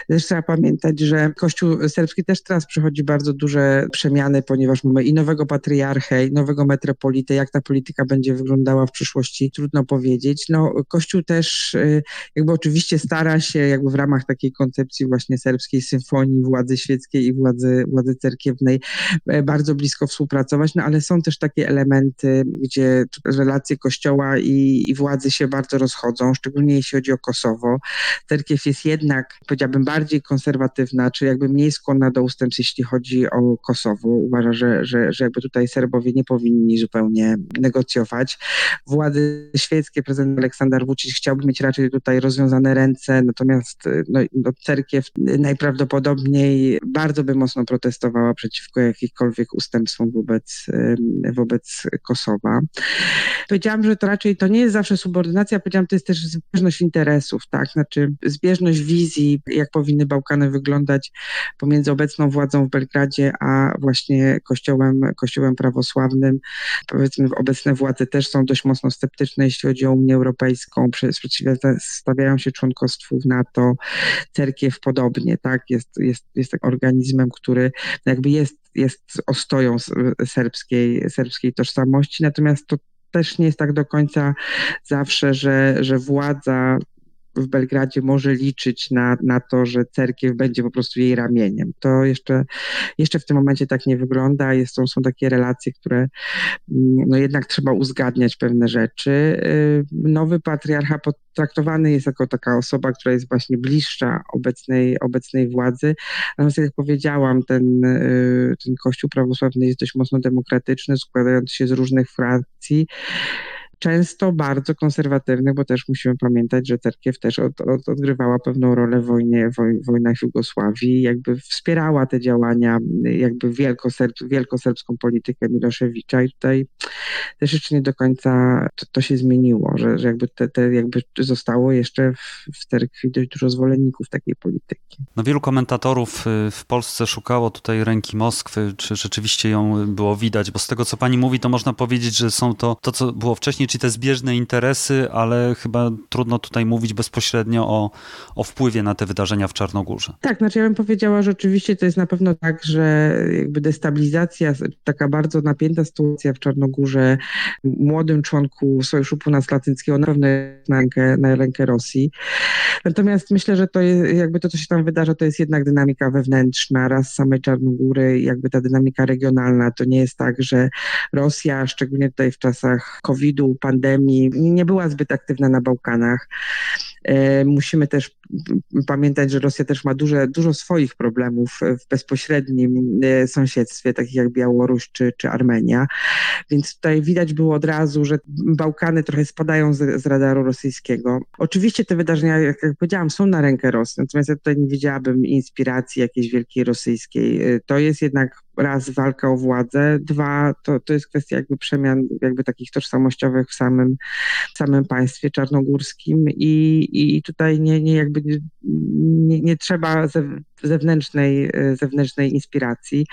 S3: Też trzeba pamiętać, że Kościół serbski też teraz przechodzi bardzo duże przemiany, ponieważ mamy i nowego patriarchę, i nowego metropolitę. Jak ta polityka będzie wyglądała w przyszłości, trudno powiedzieć. No, Kościół też y, jakby oczywiście stara się jakby w ramach takiej koncepcji właśnie serbskiej władzy świeckiej i władzy, władzy cerkiewnej e, bardzo blisko współpracować, no ale są też takie elementy, gdzie relacje kościoła i, i władzy się bardzo rozchodzą, szczególnie jeśli chodzi o Kosowo. Cerkiew jest jednak, powiedziałbym, bardziej konserwatywna, czy jakby mniej skłonna do ustępstw, jeśli chodzi o Kosowo. Uważa, że, że, że jakby tutaj Serbowie nie powinni zupełnie negocjować. Władze świeckie, prezydent Aleksander Vucic chciałby mieć raczej tutaj rozwiązane ręce, natomiast no, no, cerkiew najprawdopodobniej najprawdopodobniej bardzo by mocno protestowała przeciwko jakichkolwiek ustępstwom wobec, wobec Kosowa. Powiedziałam, że to raczej to nie jest zawsze subordynacja, powiedziałam, to jest też zbieżność interesów, tak, znaczy zbieżność wizji, jak powinny Bałkany wyglądać pomiędzy obecną władzą w Belgradzie, a właśnie kościołem, kościołem prawosławnym. Powiedzmy, obecne władze też są dość mocno sceptyczne, jeśli chodzi o Unię Europejską, stawiają się członkostwu w NATO, cerkiew podobnie, tak, jest jest, jest, jest tak organizmem, który jakby jest, jest ostoją serbskiej, serbskiej tożsamości, natomiast to też nie jest tak do końca zawsze, że, że władza w Belgradzie może liczyć na, na to, że cerkiew będzie po prostu jej ramieniem. To jeszcze, jeszcze w tym momencie tak nie wygląda. Jest, są, takie relacje, które mm, no jednak trzeba uzgadniać pewne rzeczy. Y, nowy patriarcha potraktowany jest jako taka osoba, która jest właśnie bliższa obecnej, obecnej władzy. Natomiast jak powiedziałam, ten, y, ten kościół prawosławny jest dość mocno demokratyczny, składający się z różnych frakcji często bardzo konserwatywnych, bo też musimy pamiętać, że cerkiew też od, od, odgrywała pewną rolę w wojnie, woj, wojnach Jugosławii, jakby wspierała te działania, jakby wielkoserb, wielkoserbską politykę Miloszewicza i tutaj też jeszcze nie do końca to, to się zmieniło, że, że jakby, te, te, jakby zostało jeszcze w, w cerkwi dość dużo zwolenników takiej polityki.
S1: No wielu komentatorów y, w Polsce szukało tutaj ręki Moskwy, czy rzeczywiście ją było widać, bo z tego co pani mówi, to można powiedzieć, że są to to, co było wcześniej, czy te zbieżne interesy, ale chyba trudno tutaj mówić bezpośrednio o, o wpływie na te wydarzenia w Czarnogórze.
S3: Tak, znaczy ja bym powiedziała, że oczywiście to jest na pewno tak, że jakby destabilizacja, taka bardzo napięta sytuacja w Czarnogórze, młodym członku Sojuszu Północnoatlantyckiego na pewno na rękę, na rękę Rosji. Natomiast myślę, że to jest, jakby to, co się tam wydarza, to jest jednak dynamika wewnętrzna, raz samej Czarnogóry, jakby ta dynamika regionalna. To nie jest tak, że Rosja, szczególnie tutaj w czasach COVID-u, pandemii, nie była zbyt aktywna na Bałkanach. E, musimy też pamiętać, że Rosja też ma duże, dużo swoich problemów w bezpośrednim e, sąsiedztwie, takich jak Białoruś czy, czy Armenia. Więc tutaj widać było od razu, że Bałkany trochę spadają z, z radaru rosyjskiego. Oczywiście te wydarzenia, jak, jak powiedziałam, są na rękę Rosji, natomiast ja tutaj nie widziałabym inspiracji jakiejś wielkiej rosyjskiej. E, to jest jednak raz walka o władzę, dwa to, to jest kwestia jakby przemian jakby takich tożsamościowych w samym, w samym państwie czarnogórskim i, i tutaj nie, nie jakby nie, nie trzeba zewnętrznej, zewnętrznej inspiracji.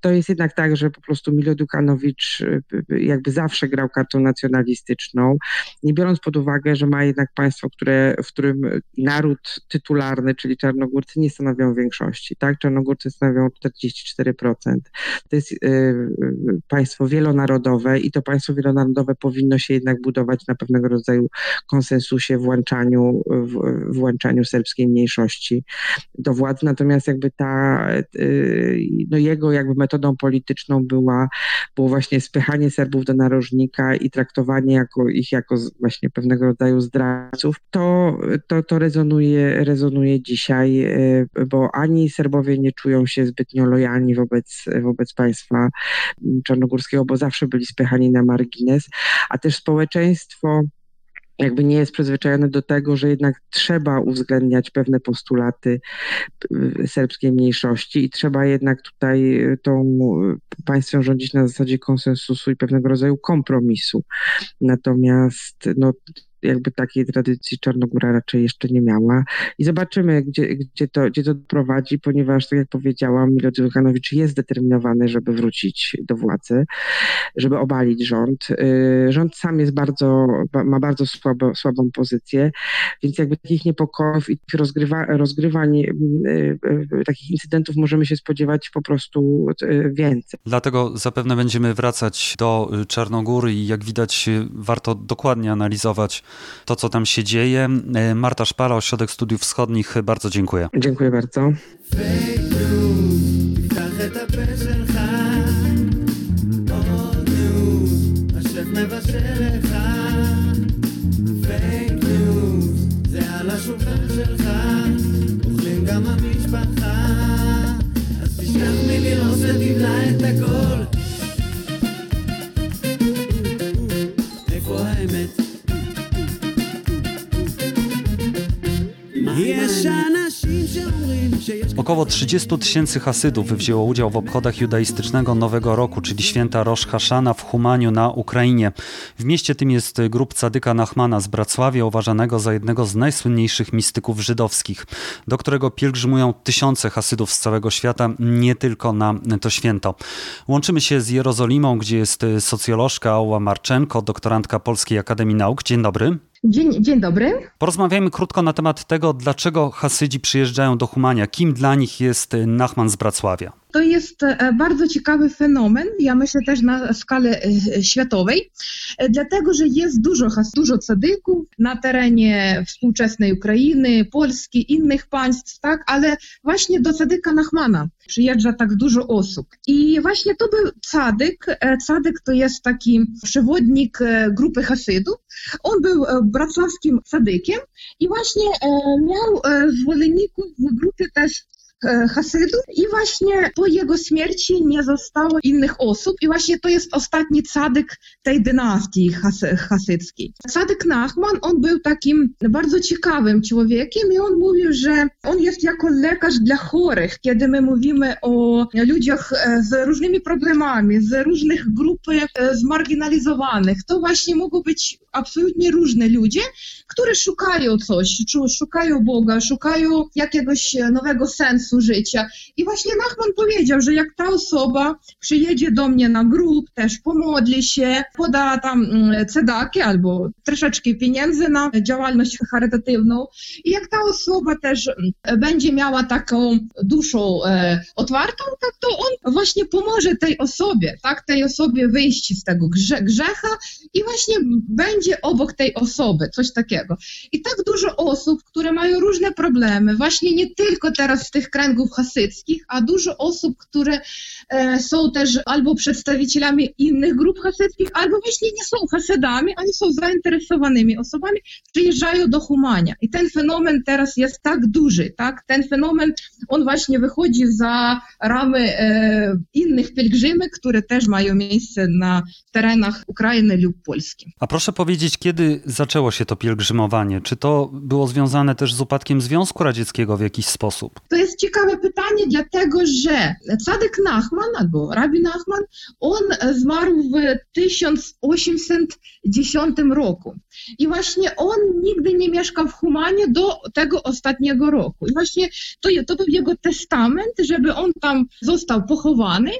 S3: To jest jednak tak, że po prostu Milo Dukanowicz jakby zawsze grał kartą nacjonalistyczną, nie biorąc pod uwagę, że ma jednak państwo, które, w którym naród tytularny, czyli Czarnogórcy nie stanowią większości. Tak, Czarnogórcy stanowią 44%. To jest y, państwo wielonarodowe i to państwo wielonarodowe powinno się jednak budować na pewnego rodzaju konsensusie, włączaniu, włączaniu serbskiej mniejszości do władzy. Natomiast natomiast jakby ta, no jego jakby metodą polityczną była, było właśnie spychanie Serbów do narożnika i traktowanie jako, ich jako właśnie pewnego rodzaju zdrajców, to, to, to rezonuje, rezonuje dzisiaj, bo ani Serbowie nie czują się zbytnio lojalni wobec, wobec państwa czarnogórskiego, bo zawsze byli spychani na margines, a też społeczeństwo jakby nie jest przyzwyczajone do tego, że jednak trzeba uwzględniać pewne postulaty y, serbskiej mniejszości i trzeba jednak tutaj y, tą y, państwem rządzić na zasadzie konsensusu i pewnego rodzaju kompromisu. Natomiast no, jakby takiej tradycji Czarnogóra raczej jeszcze nie miała. I zobaczymy, gdzie, gdzie, to, gdzie to prowadzi, ponieważ, tak jak powiedziałam, Milo Djukanowic jest zdeterminowany, żeby wrócić do władzy, żeby obalić rząd. Y, rząd sam jest bardzo, ma bardzo słabo, słabą pozycję, więc jakby takich niepokojów i rozgrywa, rozgrywań, y, y, takich incydentów możemy się spodziewać po prostu więcej.
S1: Dlatego zapewne będziemy wracać do Czarnogóry i jak widać warto dokładnie analizować to, co tam się dzieje. E, Marta Szpala, Ośrodek Studiów Wschodnich, bardzo dziękuję.
S3: Dziękuję bardzo.
S1: Około 30 tysięcy Hasydów wzięło udział w obchodach judaistycznego Nowego Roku, czyli święta Rosh Hashana w Humaniu na Ukrainie. W mieście tym jest grup Cadyka Nachmana z Bracławia, uważanego za jednego z najsłynniejszych mistyków żydowskich, do którego pielgrzymują tysiące Hasydów z całego świata, nie tylko na to święto. Łączymy się z Jerozolimą, gdzie jest socjolożka Ała Marczenko, doktorantka Polskiej Akademii Nauk. Dzień dobry.
S4: Dzień, dzień dobry.
S1: Porozmawiajmy krótko na temat tego, dlaczego Hasydzi przyjeżdżają do Humania. Kim dla nich jest Nachman z Bracławia?
S4: To jest e, bardzo ciekawy fenomen, ja myślę też na skalę e, światowej, e, dlatego że jest dużo, dużo cadyków na terenie współczesnej Ukrainy, Polski, innych państw, tak, ale właśnie do cadyka Nachmana przyjeżdża tak dużo osób. I właśnie to był cadyk. Cadyk to jest taki przewodnik grupy Hasydów. On był wrocławskim cadykiem i właśnie miał zwolenników w grupie też Hasydów i właśnie po jego śmierci nie zostało innych osób i właśnie to jest ostatni cadyk tej dynastii hasyckiej. Cadyk Nachman, on był takim bardzo ciekawym człowiekiem i on mówił, że on jest jako lekarz dla chorych, kiedy my mówimy o ludziach e, z różnymi problemami, z różnych grup e, zmarginalizowanych. To właśnie mogą być absolutnie różne ludzie, które szukają coś, szukają Boga, szukają jakiegoś nowego sensu sensu życia. I właśnie Nachman powiedział, że jak ta osoba przyjedzie do mnie na grup, też pomodli się, poda tam mm, cedaki albo troszeczkę pieniędzy na działalność charytatywną i jak ta osoba też mm, będzie miała taką duszą e, otwartą, tak to on właśnie pomoże tej osobie, tak, tej osobie wyjść z tego grze, grzecha i właśnie będzie obok tej osoby, coś takiego. I tak dużo osób, które mają różne problemy, właśnie nie tylko teraz w tych kręgów hasyckich, a dużo osób, które e, są też albo przedstawicielami innych grup hasyckich, albo właśnie nie są hasydami, oni są zainteresowanymi osobami, przyjeżdżają do Humania. I ten fenomen teraz jest tak duży, tak? Ten fenomen, on właśnie wychodzi za ramy e, innych pielgrzymek, które też mają miejsce na terenach Ukrainy lub Polski.
S1: A proszę powiedzieć, kiedy zaczęło się to pielgrzymowanie? Czy to było związane też z upadkiem Związku Radzieckiego w jakiś sposób?
S4: To jest ciekawe pytanie, dlatego że Cadyk Nachman albo Rabbi Nachman, on zmarł w 1810 roku. I właśnie on nigdy nie mieszkał w Humanie do tego ostatniego roku. I właśnie to, to był jego testament, żeby on tam został pochowany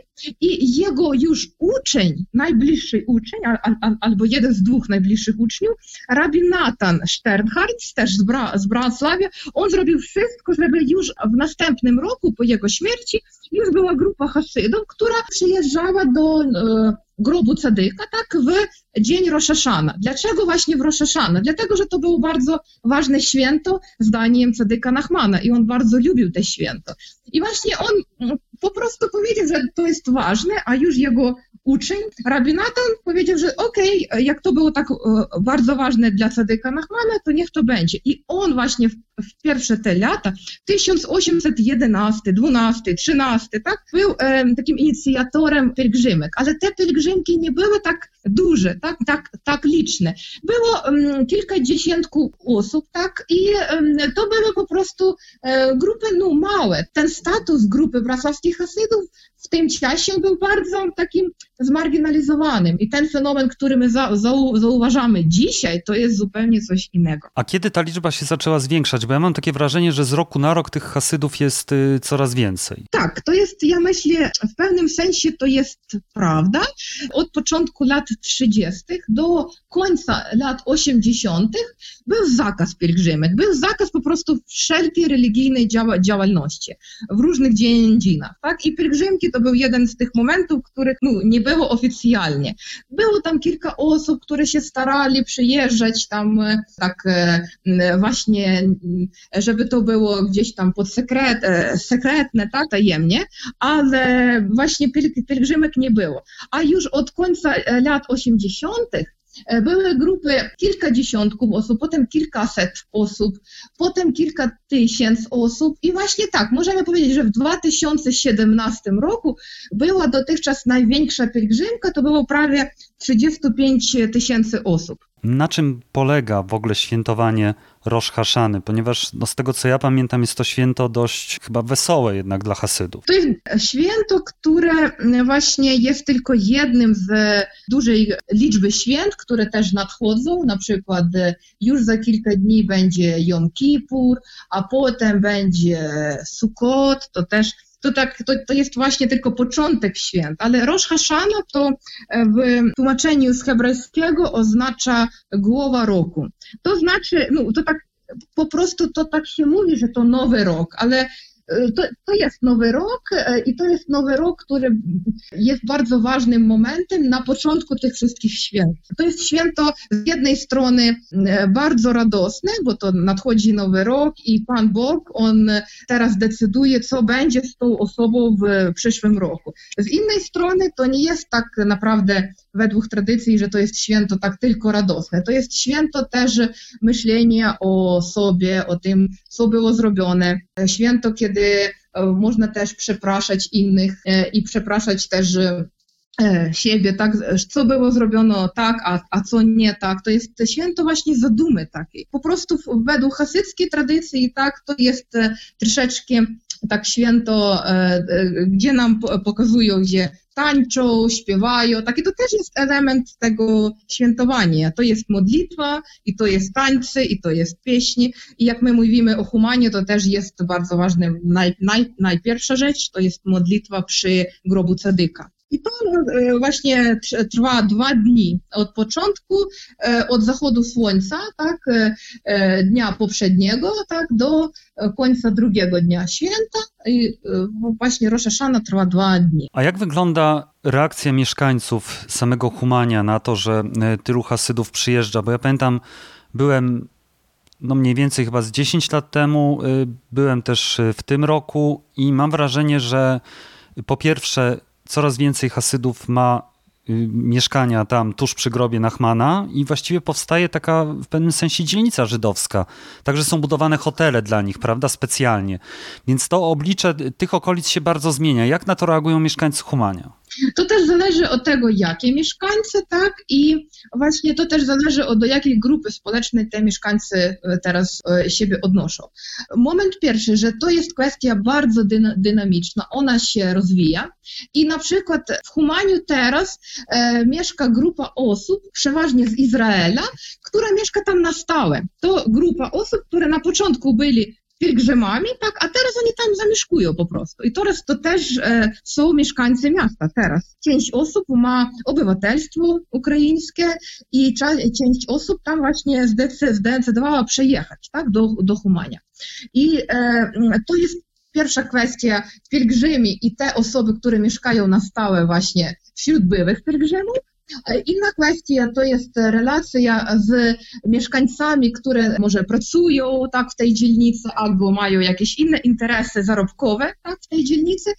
S4: i jego już uczeń, najbliższy uczeń, al, al, albo jeden z dwóch najbliższych uczniów, rabin Nathan Sternhardt, też z, Bra z on zrobił wszystko, żeby już w następnym roku po jego śmierci już była grupa Hasydów, która przyjeżdżała do e, grobu Cadyka, tak, w dzień Roszaszana. Dlaczego właśnie w Roszaszana? Dlatego, że to było bardzo ważne święto zdaniem Cadyka Nachmana i on bardzo lubił to święto. I właśnie on mm, po prostu powiedział, że to jest ważne, a już jego uczeń, rabbi Natan powiedział, że okej, okay, jak to było tak e, bardzo ważne dla Cadyka Nachmana, to niech to będzie. I on właśnie w, w pierwsze te lata, 1811, 12, 13, tak, był e, takim inicjatorem pielgrzymek, ale te pielgrzymki nie były tak duże, tak, tak, tak liczne. Było um, kilkadziesiętku osób, tak, i um, to były po prostu e, grupy no, małe. Ten status grupy wrocławskich Hasydów w tym czasie był bardzo takim zmarginalizowanym. I ten fenomen, który my za, za, zauważamy dzisiaj, to jest zupełnie coś innego.
S1: A kiedy ta liczba się zaczęła zwiększać? Bo ja mam takie wrażenie, że z roku na rok tych Hasydów jest y, coraz więcej.
S4: Tak, to jest, ja myślę, w pewnym sensie to jest prawda. Od początku lat 30. do końca lat 80. był zakaz pielgrzymek, był zakaz po prostu wszelkiej religijnej działa, działalności w różnych dziedzinach. Tak? I pielgrzymki to był jeden z tych momentów, których no, nie było oficjalnie. Było tam kilka osób, które się starali przyjeżdżać tam tak właśnie, żeby to było gdzieś tam pod sekret, sekretne, tak, tajemnie, ale właśnie pielgrzymek nie było. A już od końca lat 80. E, były grupy kilkadziesiątków osób, potem kilkaset osób, potem kilka tysięcy osób i właśnie tak, możemy powiedzieć, że w 2017 roku była dotychczas największa pielgrzymka, to było prawie 35 tysięcy osób.
S1: Na czym polega w ogóle świętowanie Rosh Haszany? Ponieważ no, z tego co ja pamiętam jest to święto dość chyba wesołe jednak dla Hasydów.
S4: To jest święto, które właśnie jest tylko jednym z dużej liczby święt, które też nadchodzą. Na przykład już za kilka dni będzie Jom Kippur, a potem będzie Sukkot, to też to, tak, to, to jest właśnie tylko początek świąt, ale Rosh Hashana to e, w tłumaczeniu z hebrajskiego oznacza głowa roku. To znaczy, no to tak po prostu to tak się mówi, że to nowy rok, ale to, to jest nowy rok e, i to jest nowy rok, który jest bardzo ważnym momentem na początku tych wszystkich świąt. To jest święto z jednej strony e, bardzo radosne, bo to nadchodzi nowy rok i Pan Bóg, On teraz decyduje, co będzie z tą osobą w przyszłym roku. Z innej strony to nie jest tak naprawdę według tradycji, że to jest święto tak tylko radosne. To jest święto też myślenia o sobie, o tym, co było zrobione. Święto, kiedy e, można też przepraszać innych e, i przepraszać też e, siebie, tak, co było zrobione tak, a, a co nie tak. To jest święto właśnie zadumy takiej. Po prostu według hasyckiej tradycji, tak, to jest troszeczkę tak święto, gdzie nam pokazują, gdzie tańczą, śpiewają, takie to też jest element tego świętowania. To jest modlitwa i to jest tańce i to jest pieśni i jak my mówimy o humanie, to też jest bardzo ważne, naj, naj, najpierwsza rzecz to jest modlitwa przy grobu Cadyka. I to e, właśnie trwa dwa dni od początku, e, od zachodu słońca, tak, e, dnia poprzedniego, tak, do końca drugiego dnia święta. I właśnie Rosh Hashanah trwa dwa dni.
S1: A jak wygląda reakcja mieszkańców samego Humania na to, że tylu Hasydów przyjeżdża? Bo ja pamiętam, byłem no mniej więcej chyba z 10 lat temu, byłem też w tym roku i mam wrażenie, że po pierwsze coraz więcej Hasydów ma y, mieszkania tam tuż przy grobie Nachmana i właściwie powstaje taka w pewnym sensie dzielnica żydowska. Także są budowane hotele dla nich, prawda, specjalnie. Więc to oblicze tych okolic się bardzo zmienia. Jak na to reagują mieszkańcy Humania?
S4: To też zależy od tego, jakie mieszkańcy, tak, i właśnie to też zależy od do jakiej grupy społecznej te mieszkańcy e, teraz e, siebie odnoszą. Moment pierwszy, że to jest kwestia bardzo dynamiczna, ona się rozwija i na przykład w Humaniu teraz e, mieszka grupa osób, przeważnie z Izraela, która mieszka tam na stałe. To grupa osób, które na początku byli pielgrzymami, tak, a teraz oni tam zamieszkują po prostu. I teraz to też e, są mieszkańcy miasta teraz. Część osób ma obywatelstwo ukraińskie i część osób tam właśnie zdecydowała przejechać, tak, do, do Humania. I e, to jest Pierwsza kwestia, pielgrzymi i te osoby, które mieszkają na stałe właśnie wśród byłych pielgrzymów, Inna kwestia to jest relacja z mieszkańcami, które może pracują tak w tej dzielnicy albo mają jakieś inne interesy zarobkowe tak w tej dzielnicy.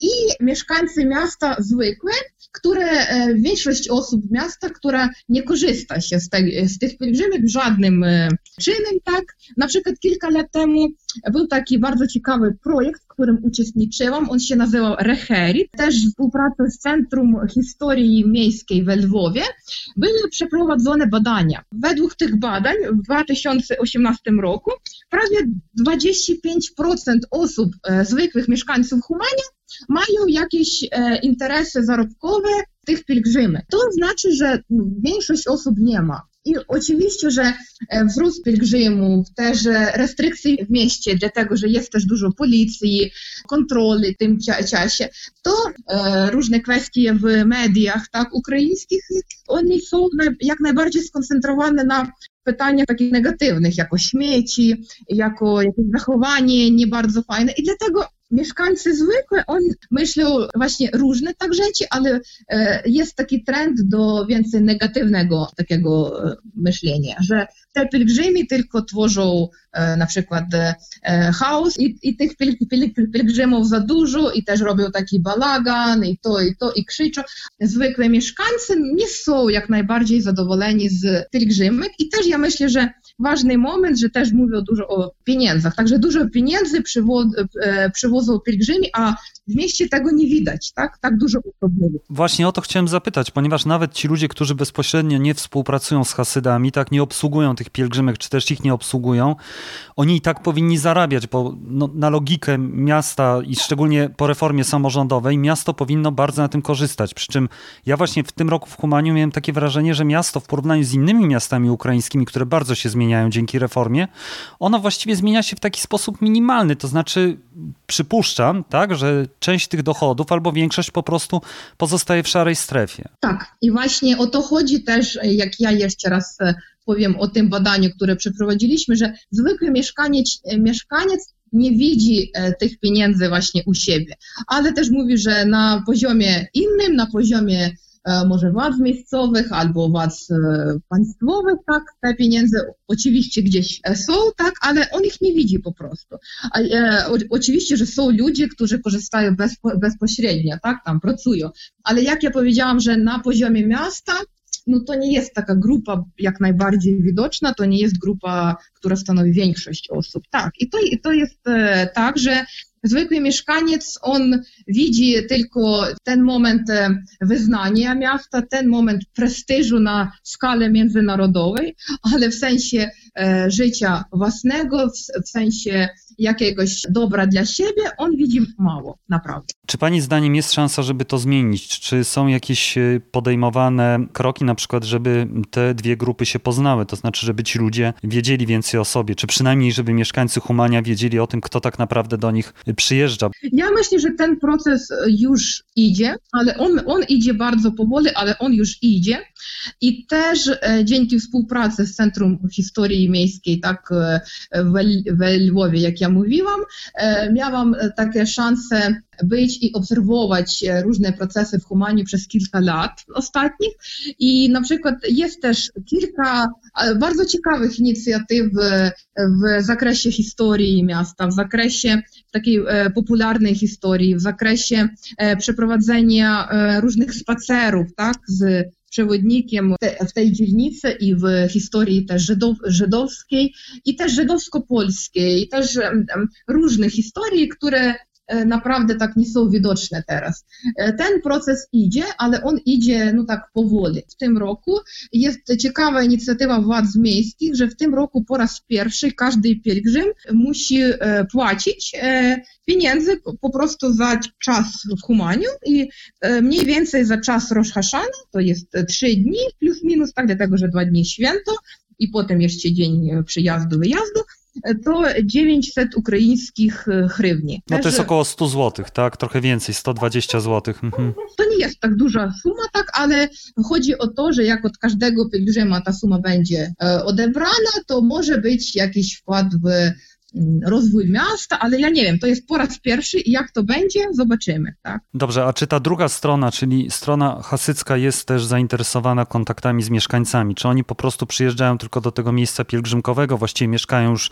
S4: I mieszkańcy miasta zwykłe, które e, większość osób miasta, która nie korzysta się z, tej, z tych pielgrzymek żadnym e, czynem, tak. Na przykład kilka lat temu był taki bardzo ciekawy projekt, w którym uczestniczyłam. On się nazywał Reherit. Też współpraca z Centrum Historii Miejskiej we Lwowie. Były przeprowadzone badania. Według tych badań w 2018 roku prawie 25% osób, e, zwykłych mieszkańców Humania, mają jakieś e, interesy zarobkowe tych pielgrzymek. To znaczy, że większość osób nie ma. I oczywiście, że e, wzrost pielgrzymów, też restrykcji w mieście, dlatego że jest też dużo policji, kontroli w tym czasie, to e, różne kwestie w mediach tak, ukraińskich, one są jak najbardziej skoncentrowane na pytaniach takich negatywnych, jako śmieci, jako jakieś zachowanie nie bardzo fajne i dlatego mieszkańcy zwykłe, oni myślą właśnie różne tak rzeczy, ale e, jest taki trend do więcej negatywnego takiego e, myślenia, że te pielgrzymi tylko tworzą e, na przykład chaos i, i tych pielgrzymów za dużo i też robią taki balagan i to i to i krzyczą. Zwykłe mieszkańcy nie są jak najbardziej zadowoleni z pielgrzymek i też ja myślę, że ważny moment, że też mówią dużo o pieniądzach. Także dużo pieniędzy przywo e, przywożą pielgrzymi, a w mieście tego nie widać, tak? Tak dużo problemów.
S1: Właśnie o to chciałem zapytać, ponieważ nawet ci ludzie, którzy bezpośrednio nie współpracują z hasydami, tak nie obsługują tych pielgrzymek, czy też ich nie obsługują, oni i tak powinni zarabiać, bo no, na logikę miasta i szczególnie po reformie samorządowej, miasto powinno bardzo na tym korzystać. Przy czym ja właśnie w tym roku w Humaniu miałem takie wrażenie, że miasto w porównaniu z innymi miastami ukraińskimi, które bardzo się zmieniają dzięki reformie, ono właściwie zmienia się w taki sposób minimalny. To znaczy, przypuszczam, tak, że część tych dochodów albo większość po prostu pozostaje w szarej strefie.
S4: Tak, i właśnie o to chodzi też, jak ja jeszcze raz e, powiem o tym badaniu, które przeprowadziliśmy, że zwykły mieszkaniec, e, mieszkaniec nie widzi e, tych pieniędzy właśnie u siebie, ale też mówi, że na poziomie innym, na poziomie może władz miejscowych albo władz e, państwowych, tak, te pieniądze oczywiście gdzieś e, są, tak, ale on ich nie widzi po prostu. E, oczywiście, że są ludzie, którzy korzystają bezpo, bezpośrednio, tak, tam pracują, ale jak ja powiedziałam, że na poziomie miasta no to nie jest taka grupa jak najbardziej widoczna, to nie jest grupa, która stanowi większość osób. Tak, i to, i to jest tak, że zwykły mieszkaniec, on widzi tylko ten moment e, wyznania miasta, ten moment prestiżu na skalę międzynarodowej, ale w sensie życia własnego, w, w sensie jakiegoś dobra dla siebie, on widzi mało, naprawdę.
S1: Czy Pani zdaniem jest szansa, żeby to zmienić? Czy są jakieś e, podejmowane kroki, na przykład, żeby te dwie grupy się poznały? To znaczy, żeby ci ludzie wiedzieli więcej o sobie, czy przynajmniej, żeby mieszkańcy Humania wiedzieli o tym, kto tak naprawdę do nich przyjeżdża?
S4: Ja myślę, że ten proces już idzie, ale on, on idzie bardzo powoli, ale on już idzie. I też e, dzięki współpracy z Centrum Historii Miejskiej, tak e, w Lwowie, jak ja mówiłam, e, miałam takie szanse być i obserwować różne procesy w Humanii przez kilka lat ostatnich. I na przykład jest też kilka bardzo ciekawych inicjatyw w zakresie historii miasta, w zakresie takiej popularnej historii, w zakresie przeprowadzenia różnych spacerów tak, z przewodnikiem w tej dzielnicy i w historii też żydow, żydowskiej i też żydowsko-polskiej i też różne historii, które naprawdę tak nie są widoczne teraz. E, ten proces idzie, ale on idzie no tak powoli. W tym roku jest ciekawa inicjatywa władz miejskich, że w tym roku po raz pierwszy każdy pielgrzym musi e, płacić pieniędzy po prostu za czas w Humaniu i e, mniej więcej za czas Rosh Hashana, to jest trzy dni plus minus, tak, dlatego, że dwa dni święto i potem jeszcze dzień przyjazdu, wyjazdu, e, to 900 ukraińskich e, hrywni.
S1: No to jest około 100 zł, tak? Trochę więcej, 120 zł. Mhm.
S4: To nie jest tak duża suma, tak, ale chodzi o to, że jak od każdego pielgrzyma ta suma będzie odebrana, to może być jakiś wkład w rozwój miasta, ale ja nie wiem, to jest po raz pierwszy i jak to będzie, zobaczymy. Tak?
S1: Dobrze, a czy ta druga strona, czyli strona hasycka jest też zainteresowana kontaktami z mieszkańcami? Czy oni po prostu przyjeżdżają tylko do tego miejsca pielgrzymkowego, właściwie mieszkają już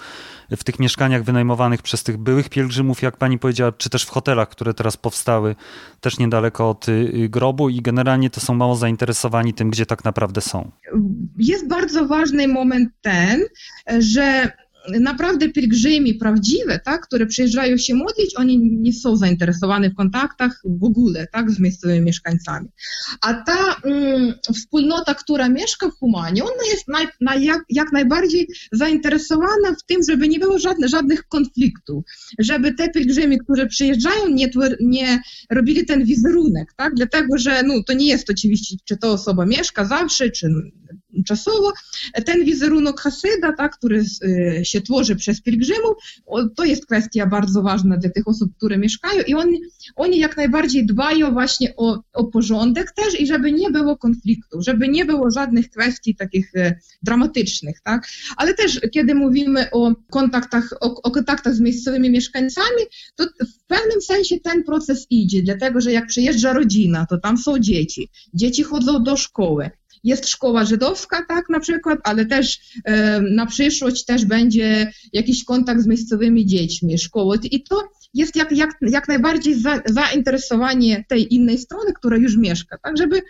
S1: w tych mieszkaniach wynajmowanych przez tych byłych pielgrzymów, jak pani powiedziała, czy też w hotelach, które teraz powstały też niedaleko od y, grobu i generalnie to są mało zainteresowani tym, gdzie tak naprawdę są?
S4: Jest bardzo ważny moment ten, że naprawdę pielgrzymi prawdziwe, tak, które przyjeżdżają się modlić, oni nie są zainteresowani w kontaktach w ogóle tak, z miejscowymi mieszkańcami. A ta mm, wspólnota, która mieszka w Humanie, ona jest naj, na, jak, jak najbardziej zainteresowana w tym, żeby nie było żadne, żadnych konfliktów, żeby te pielgrzymi, którzy przyjeżdżają, nie, nie robili ten wizerunek, tak, dlatego, że no, to nie jest oczywiście, czy to osoba mieszka zawsze, czy czasowo. Ten wizerunek Hasyda, tak, który y, się tworzy przez pielgrzymów, to jest kwestia bardzo ważna dla tych osób, które mieszkają i oni, oni jak najbardziej dbają właśnie o, o porządek też i żeby nie było konfliktu, żeby nie było żadnych kwestii takich y, dramatycznych, tak, ale też kiedy mówimy o kontaktach, o, o kontaktach z miejscowymi mieszkańcami, to w pewnym sensie ten proces idzie, dlatego że jak przyjeżdża rodzina, to tam są dzieci, dzieci chodzą do szkoły, jest szkoła żydowska, tak, na przykład, ale też na przyszłość też będzie jakiś kontakt z miejscowymi dziećmi, szkoły i to jest jak, jak, jak najbardziej za, zainteresowanie tej innej strony, która już mieszka, tak, żeby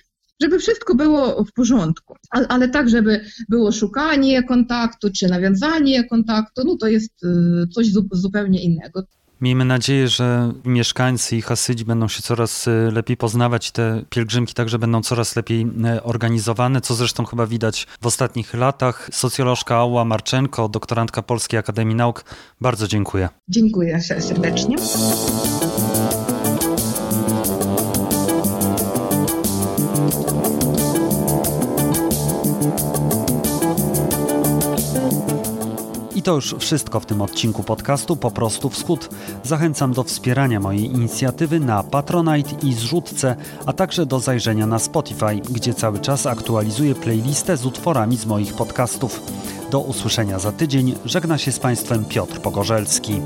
S4: żeby wszystko było w porządku, ale, ale tak, żeby było szukanie kontaktu czy nawiązanie kontaktu, no to jest e, coś zupełnie innego.
S1: Miejmy nadzieję, że mieszkańcy i hasydzi będą się coraz y, lepiej poznawać, te pielgrzymki także będą coraz lepiej y, organizowane, co zresztą chyba widać w ostatnich latach. Socjolożka Ała Marczenko, doktorantka Polskiej Akademii Nauk, bardzo dziękuję.
S4: Dziękuję serdecznie.
S1: To już wszystko w tym odcinku podcastu Po prostu Wschód. Zachęcam do wspierania mojej inicjatywy na Patronite i zrzutce, a także do zajrzenia na Spotify, gdzie cały czas aktualizuję playlistę z utworami z moich podcastów. Do usłyszenia za tydzień. Żegna się z Państwem Piotr Pogorzelski.